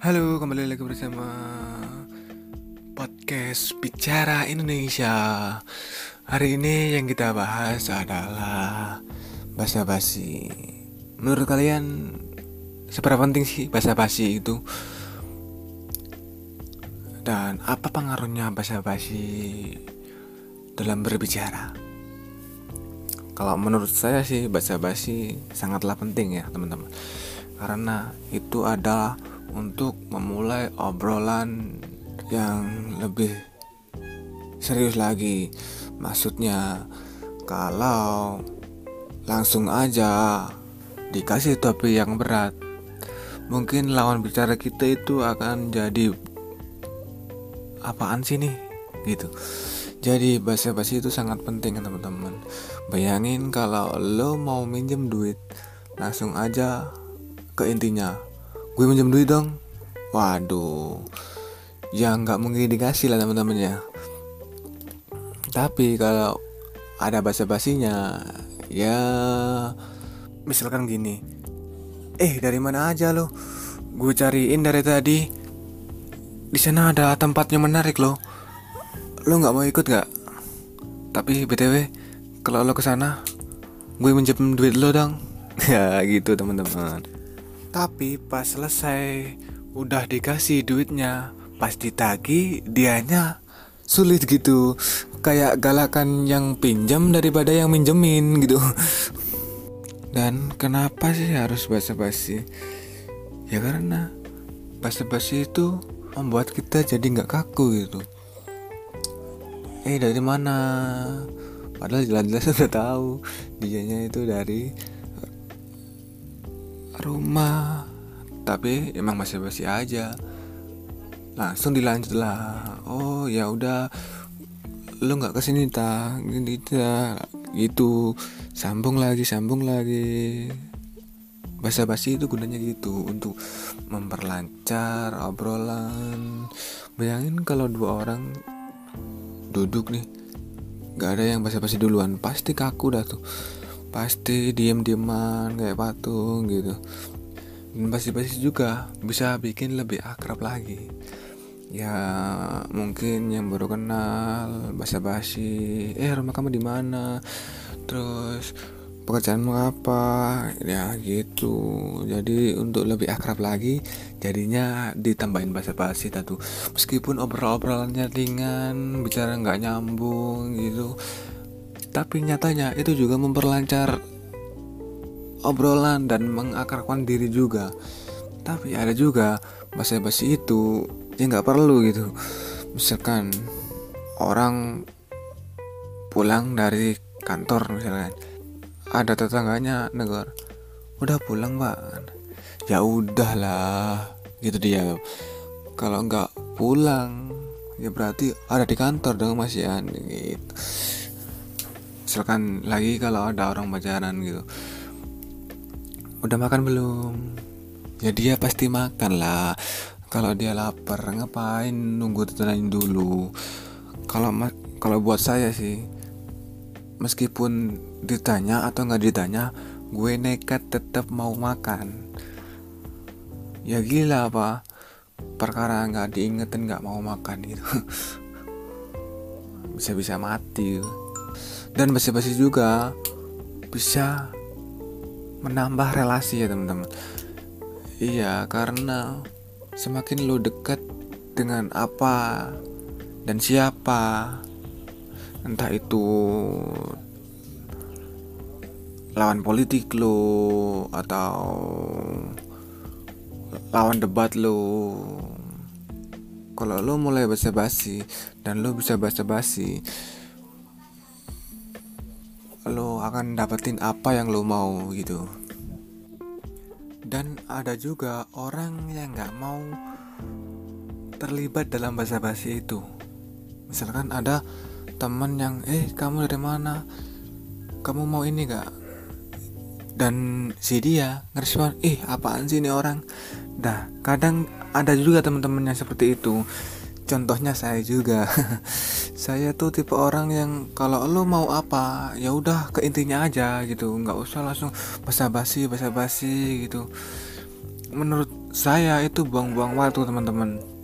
Halo, kembali lagi bersama podcast Bicara Indonesia. Hari ini yang kita bahas adalah bahasa basi. Menurut kalian seberapa penting sih bahasa basi itu? Dan apa pengaruhnya bahasa basi dalam berbicara? Kalau menurut saya sih bahasa basi sangatlah penting ya teman-teman. Karena itu adalah untuk memulai obrolan yang lebih serius lagi. Maksudnya, kalau langsung aja dikasih topik yang berat, mungkin lawan bicara kita itu akan jadi apaan sih nih gitu. Jadi bahasa basi itu sangat penting teman-teman. Bayangin kalau lo mau minjem duit, langsung aja ke intinya gue minjem duit dong. Waduh. Ya nggak mungkin dikasih lah teman-teman ya tapi kalau ada bahasa basinya ya misalkan gini. Eh dari mana aja lo? Gue cariin dari tadi. Di sana ada tempatnya menarik lo. Lo nggak mau ikut nggak? Tapi btw kalau lo ke sana gue minjem duit lo dong. Ya gitu teman-teman tapi pas selesai udah dikasih duitnya, pas ditagi dianya sulit gitu. Kayak galakan yang pinjam daripada yang minjemin gitu. Dan kenapa sih harus basa-basi? Ya karena basa-basi itu membuat kita jadi nggak kaku gitu. Eh dari mana? Padahal jelas-jelas udah tahu dianya itu dari rumah. Tapi emang masih basi aja. Langsung dilanjut lah. Oh ya udah. Lu nggak ke sini ta. Gini ta gitu. Sambung lagi sambung lagi. Basa basi itu gunanya gitu. Untuk memperlancar obrolan. Bayangin kalau dua orang duduk nih. Nggak ada yang basa basi duluan. Pasti kaku dah tuh pasti diem-dieman kayak patung gitu. Dan pasti-pasti juga bisa bikin lebih akrab lagi. Ya mungkin yang baru kenal basa-basi eh rumah kamu di mana? Terus pekerjaanmu apa? Ya gitu. Jadi untuk lebih akrab lagi jadinya ditambahin basa-basi tadi. Meskipun obrol-obrolannya ringan bicara nggak nyambung gitu tapi nyatanya itu juga memperlancar obrolan dan mengakarkan diri juga. Tapi ada juga basa-basi itu yang nggak perlu gitu. Misalkan orang pulang dari kantor misalkan ada tetangganya negor udah pulang pak? Ya udahlah gitu dia. Kalau nggak pulang ya berarti ada di kantor dong masih gitu misalkan lagi kalau ada orang pacaran gitu. Udah makan belum? Ya dia pasti makan lah. Kalau dia lapar ngapain nunggu tetangganya dulu? Kalau kalau buat saya sih meskipun ditanya atau nggak ditanya gue nekat tetap mau makan. Ya gila apa perkara nggak diingetin nggak mau makan gitu. Bisa-bisa mati gitu dan basa-basi juga bisa menambah relasi ya teman-teman. Iya karena semakin lo dekat dengan apa dan siapa entah itu lawan politik lo atau lawan debat lo kalau lo mulai basa-basi dan lo bisa basa-basi akan dapetin apa yang lo mau gitu. Dan ada juga orang yang nggak mau terlibat dalam bahasa basi itu. Misalkan ada teman yang eh kamu dari mana? Kamu mau ini gak dan si dia ngerespon ih eh, apaan sih ini orang? Dah kadang ada juga teman-teman yang seperti itu contohnya saya juga. Saya tuh tipe orang yang kalau lo mau apa ya udah ke intinya aja gitu. Nggak usah langsung basa-basi basa-basi gitu. Menurut saya itu buang-buang waktu teman-teman